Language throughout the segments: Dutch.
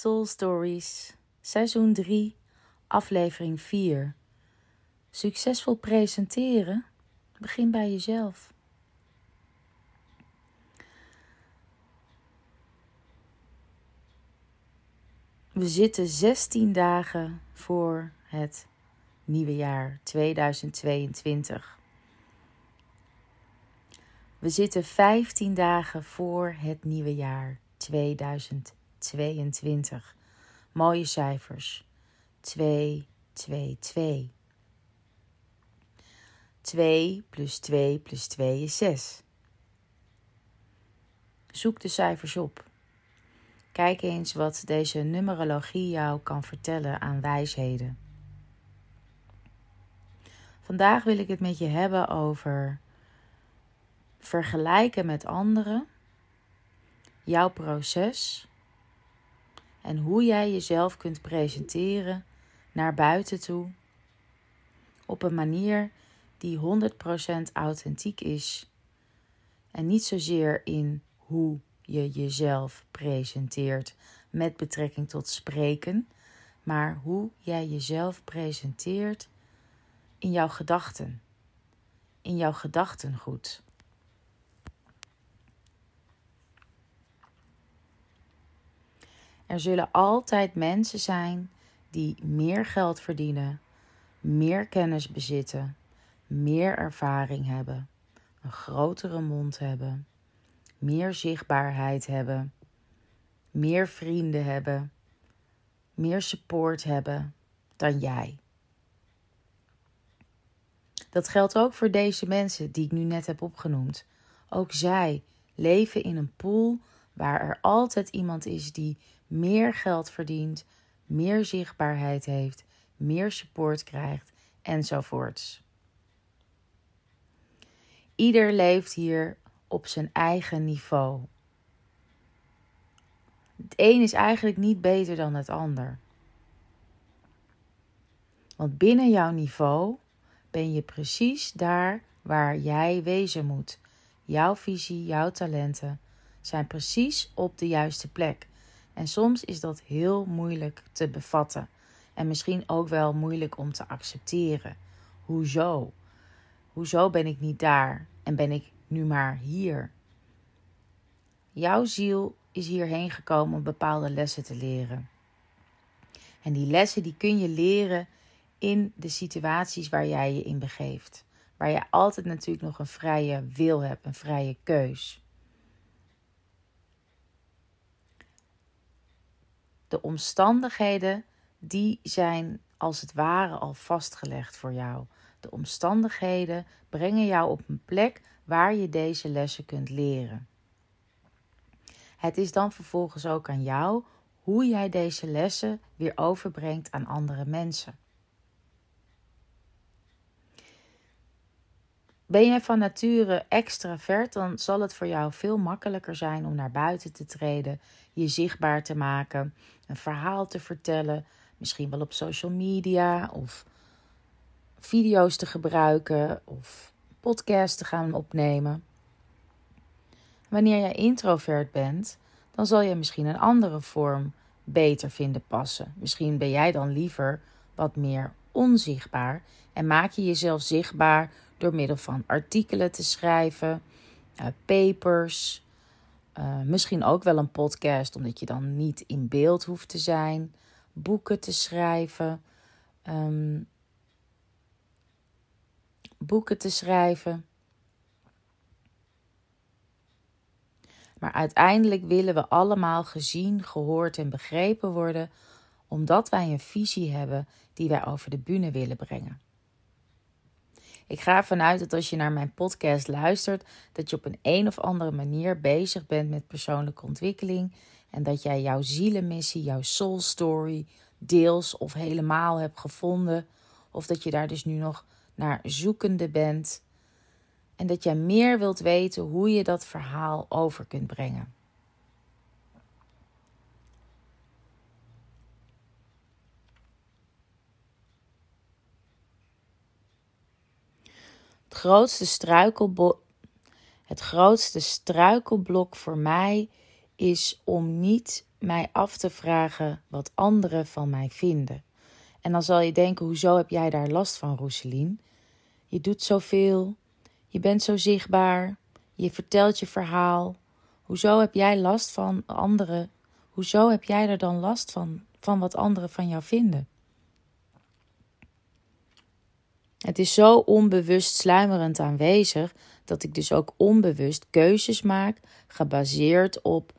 Soul Stories, seizoen 3, aflevering 4. Succesvol presenteren? Begin bij jezelf. We zitten 16 dagen voor het nieuwe jaar 2022. We zitten 15 dagen voor het nieuwe jaar 2022. Mooie cijfers. 2, 2, 2. 2 plus 2 plus 2 is 6. Zoek de cijfers op. Kijk eens wat deze numerologie jou kan vertellen aan wijsheden. Vandaag wil ik het met je hebben over vergelijken met anderen, jouw proces en hoe jij jezelf kunt presenteren naar buiten toe op een manier die 100% authentiek is en niet zozeer in hoe je jezelf presenteert met betrekking tot spreken, maar hoe jij jezelf presenteert in jouw gedachten, in jouw gedachtengoed. Er zullen altijd mensen zijn die meer geld verdienen, meer kennis bezitten, meer ervaring hebben, een grotere mond hebben, meer zichtbaarheid hebben, meer vrienden hebben, meer support hebben dan jij. Dat geldt ook voor deze mensen die ik nu net heb opgenoemd. Ook zij leven in een pool waar er altijd iemand is die meer geld verdient, meer zichtbaarheid heeft, meer support krijgt enzovoorts. Ieder leeft hier op zijn eigen niveau. Het een is eigenlijk niet beter dan het ander. Want binnen jouw niveau ben je precies daar waar jij wezen moet. Jouw visie, jouw talenten zijn precies op de juiste plek. En soms is dat heel moeilijk te bevatten. En misschien ook wel moeilijk om te accepteren. Hoezo? Hoezo ben ik niet daar en ben ik nu maar hier? Jouw ziel is hierheen gekomen om bepaalde lessen te leren. En die lessen die kun je leren in de situaties waar jij je in begeeft. Waar je altijd natuurlijk nog een vrije wil hebt, een vrije keus. De omstandigheden die zijn als het ware al vastgelegd voor jou. De omstandigheden brengen jou op een plek waar je deze lessen kunt leren. Het is dan vervolgens ook aan jou hoe jij deze lessen weer overbrengt aan andere mensen. Ben jij van nature extravert, dan zal het voor jou veel makkelijker zijn om naar buiten te treden, je zichtbaar te maken, een verhaal te vertellen, misschien wel op social media of video's te gebruiken of podcasts te gaan opnemen. Wanneer jij introvert bent, dan zal je misschien een andere vorm beter vinden passen. Misschien ben jij dan liever wat meer onzichtbaar en maak je jezelf zichtbaar door middel van artikelen te schrijven, uh, papers, uh, misschien ook wel een podcast, omdat je dan niet in beeld hoeft te zijn, boeken te schrijven, um, boeken te schrijven. Maar uiteindelijk willen we allemaal gezien, gehoord en begrepen worden, omdat wij een visie hebben die wij over de bühne willen brengen. Ik ga ervan uit dat als je naar mijn podcast luistert, dat je op een een of andere manier bezig bent met persoonlijke ontwikkeling en dat jij jouw zielenmissie, jouw soul story deels of helemaal hebt gevonden, of dat je daar dus nu nog naar zoekende bent en dat jij meer wilt weten hoe je dat verhaal over kunt brengen. Het grootste struikelblok, het grootste struikelblok voor mij is om niet mij af te vragen wat anderen van mij vinden. En dan zal je denken: hoezo heb jij daar last van, Roeselien? Je doet zoveel, je bent zo zichtbaar, je vertelt je verhaal. Hoezo heb jij last van anderen? Hoezo heb jij er dan last van, van wat anderen van jou vinden? Het is zo onbewust sluimerend aanwezig dat ik dus ook onbewust keuzes maak gebaseerd op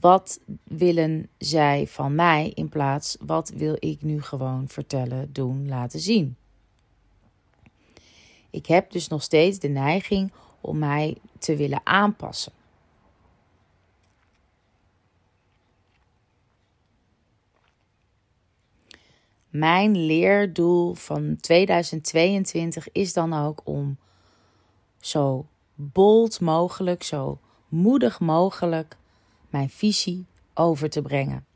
wat willen zij van mij in plaats wat wil ik nu gewoon vertellen, doen, laten zien. Ik heb dus nog steeds de neiging om mij te willen aanpassen. Mijn leerdoel van 2022 is dan ook om zo bold mogelijk, zo moedig mogelijk mijn visie over te brengen.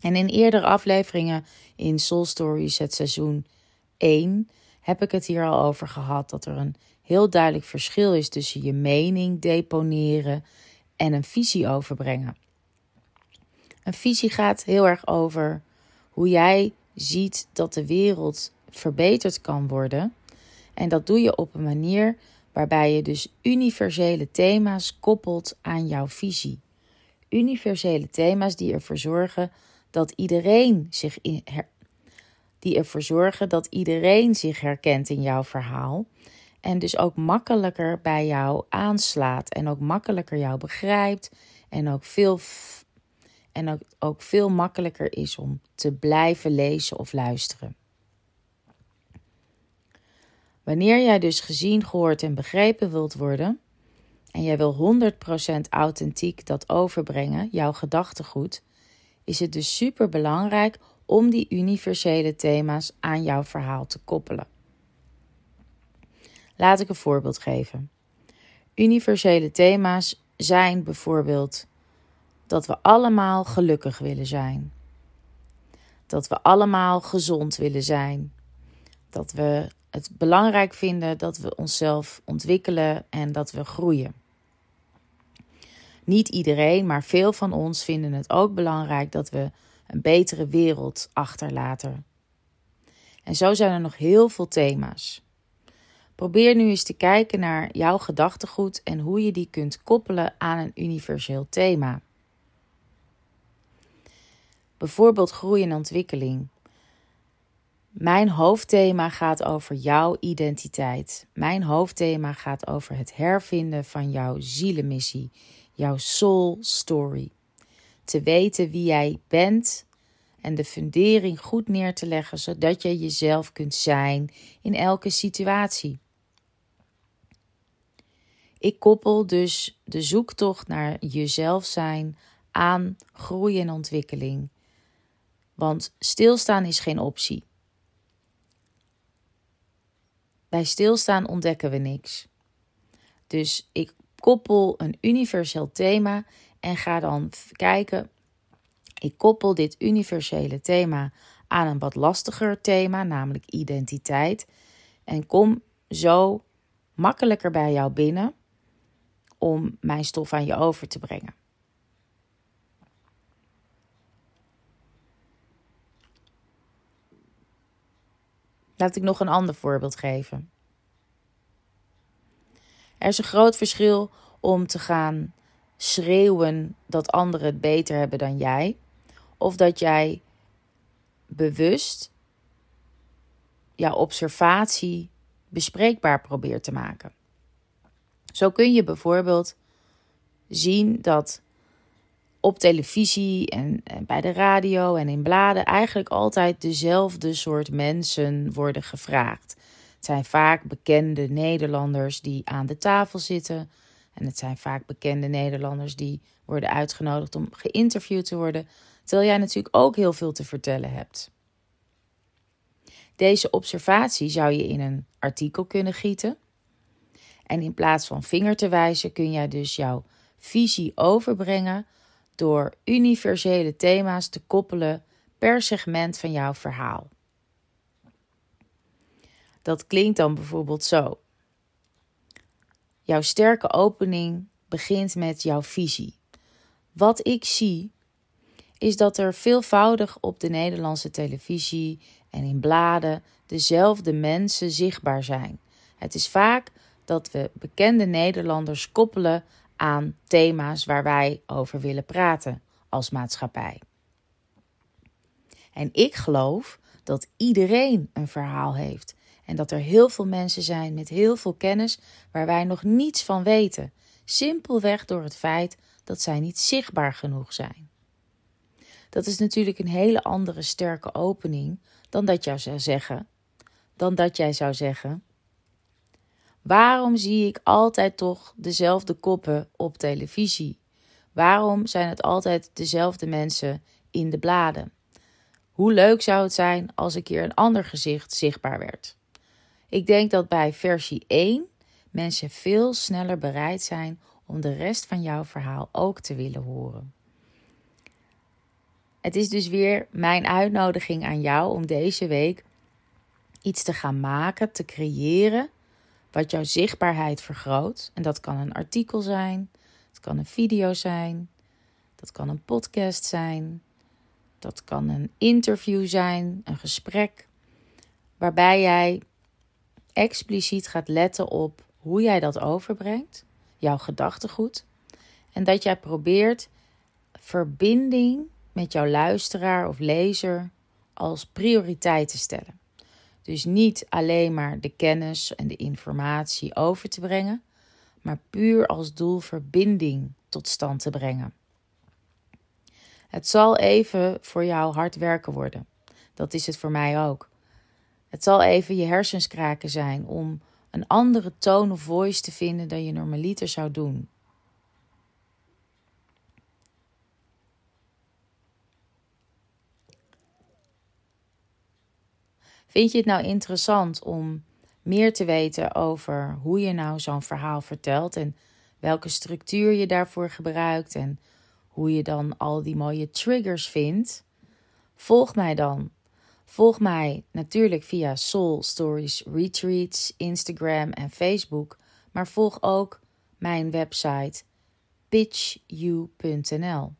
En in eerdere afleveringen in Soul Stories, het seizoen 1, heb ik het hier al over gehad dat er een heel duidelijk verschil is tussen je mening deponeren en een visie overbrengen. Een visie gaat heel erg over hoe jij ziet dat de wereld verbeterd kan worden. En dat doe je op een manier waarbij je dus universele thema's koppelt aan jouw visie. Universele thema's die ervoor zorgen dat iedereen zich in die ervoor zorgen dat iedereen zich herkent in jouw verhaal. En dus ook makkelijker bij jou aanslaat. En ook makkelijker jou begrijpt. En ook veel, en ook, ook veel makkelijker is om te blijven lezen of luisteren. Wanneer jij dus gezien, gehoord en begrepen wilt worden, en jij wil 100% authentiek dat overbrengen, jouw gedachtegoed, is het dus super belangrijk om die universele thema's aan jouw verhaal te koppelen. Laat ik een voorbeeld geven. Universele thema's zijn bijvoorbeeld dat we allemaal gelukkig willen zijn. Dat we allemaal gezond willen zijn. Dat we het belangrijk vinden dat we onszelf ontwikkelen en dat we groeien. Niet iedereen, maar veel van ons vinden het ook belangrijk dat we een betere wereld achterlaten. En zo zijn er nog heel veel thema's. Probeer nu eens te kijken naar jouw gedachtegoed en hoe je die kunt koppelen aan een universeel thema. Bijvoorbeeld groei en ontwikkeling. Mijn hoofdthema gaat over jouw identiteit. Mijn hoofdthema gaat over het hervinden van jouw zielenmissie, jouw soul story. Te weten wie jij bent en de fundering goed neer te leggen, zodat je jezelf kunt zijn in elke situatie. Ik koppel dus de zoektocht naar jezelf zijn aan groei en ontwikkeling. Want stilstaan is geen optie. Bij stilstaan ontdekken we niks. Dus ik koppel een universeel thema en ga dan kijken. Ik koppel dit universele thema aan een wat lastiger thema, namelijk identiteit. En kom zo makkelijker bij jou binnen om mijn stof aan je over te brengen. Laat ik nog een ander voorbeeld geven. Er is een groot verschil om te gaan schreeuwen dat anderen het beter hebben dan jij, of dat jij bewust jouw observatie bespreekbaar probeert te maken. Zo kun je bijvoorbeeld zien dat op televisie en, bij de radio en in bladen eigenlijk altijd dezelfde soort mensen worden gevraagd. Het zijn vaak bekende Nederlanders die aan de tafel zitten. En het zijn vaak bekende Nederlanders die worden uitgenodigd om geïnterviewd te worden. Terwijl jij natuurlijk ook heel veel te vertellen hebt. Deze observatie zou je in een artikel kunnen gieten. En in plaats van vinger te wijzen kun jij dus jouw visie overbrengen door universele thema's te koppelen per segment van jouw verhaal. Dat klinkt dan bijvoorbeeld zo. Jouw sterke opening begint met jouw visie. Wat ik zie is dat er veelvoudig op de Nederlandse televisie en in bladen dezelfde mensen zichtbaar zijn. Het is vaak dat we bekende Nederlanders koppelen aan thema's waar wij over willen praten als maatschappij. En ik geloof dat iedereen een verhaal heeft en dat er heel veel mensen zijn met heel veel kennis waar wij nog niets van weten, simpelweg door het feit dat zij niet zichtbaar genoeg zijn. Dat is natuurlijk een hele andere sterke opening dan dat jij zou zeggen, dan dat jij zou zeggen: Waarom zie ik altijd toch dezelfde koppen op televisie? Waarom zijn het altijd dezelfde mensen in de bladen? Hoe leuk zou het zijn als een keer een ander gezicht zichtbaar werd? Ik denk dat bij versie 1 mensen veel sneller bereid zijn om de rest van jouw verhaal ook te willen horen. Het is dus weer mijn uitnodiging aan jou om deze week iets te gaan maken, te creëren, wat jouw zichtbaarheid vergroot. En dat kan een artikel zijn, het kan een video zijn, dat kan een podcast zijn, dat kan een interview zijn, een gesprek, waarbij jij expliciet gaat letten op hoe jij dat overbrengt, jouw gedachtegoed, en dat jij probeert verbinding met jouw luisteraar of lezer als prioriteit te stellen. Dus niet alleen maar de kennis en de informatie over te brengen, maar puur als doel verbinding tot stand te brengen. Het zal even voor jou hard werken worden. Dat is het voor mij ook. Het zal even je hersens kraken zijn om een andere tone of voice te vinden dan je normaliter zou doen. Vind je het nou interessant om meer te weten over hoe je nou zo'n verhaal vertelt en welke structuur je daarvoor gebruikt en hoe je dan al die mooie triggers vindt? Volg mij dan. Volg mij natuurlijk via Soul Stories Retreats, Instagram en Facebook, maar volg ook mijn website pitchu.nl.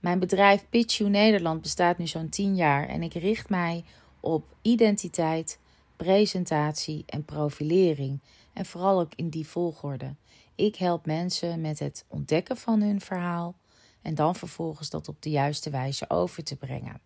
Mijn bedrijf Pitchu Nederland bestaat nu zo'n 10 jaar en ik richt mij op identiteit, presentatie en profilering. En vooral ook in die volgorde. Ik help mensen met het ontdekken van hun verhaal en dan vervolgens dat op de juiste wijze over te brengen.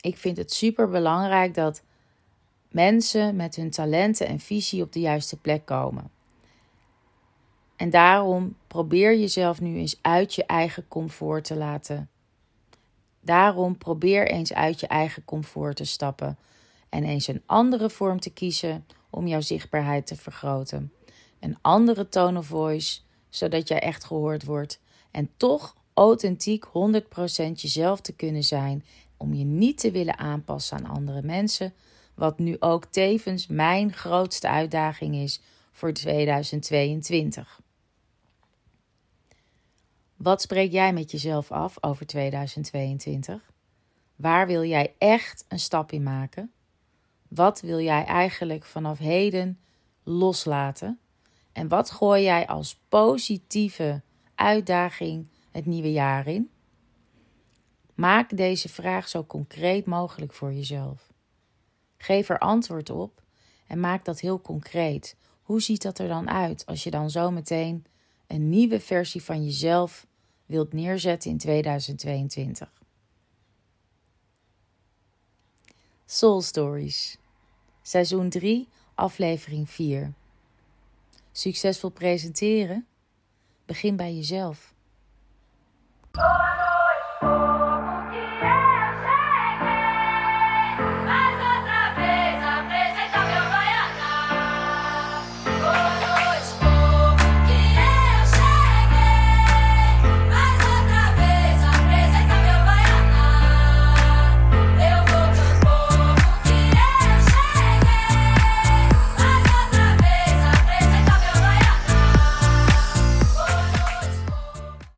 Ik vind het super belangrijk dat mensen met hun talenten en visie op de juiste plek komen. En daarom probeer jezelf nu eens uit je eigen comfort te laten Daarom probeer eens uit je eigen comfort te stappen en eens een andere vorm te kiezen om jouw zichtbaarheid te vergroten. Een andere tone of voice, zodat jij echt gehoord wordt en toch authentiek 100% jezelf te kunnen zijn, om je niet te willen aanpassen aan andere mensen, wat nu ook tevens mijn grootste uitdaging is voor 2022. Wat spreek jij met jezelf af over 2022? Waar wil jij echt een stap in maken? Wat wil jij eigenlijk vanaf heden loslaten? En wat gooi jij als positieve uitdaging het nieuwe jaar in? Maak deze vraag zo concreet mogelijk voor jezelf. Geef er antwoord op en maak dat heel concreet. Hoe ziet dat er dan uit als je dan zo meteen een nieuwe versie van jezelf wilt neerzetten in 2022. Soul Stories, seizoen 3, aflevering 4. Succesvol presenteren? Begin bij jezelf.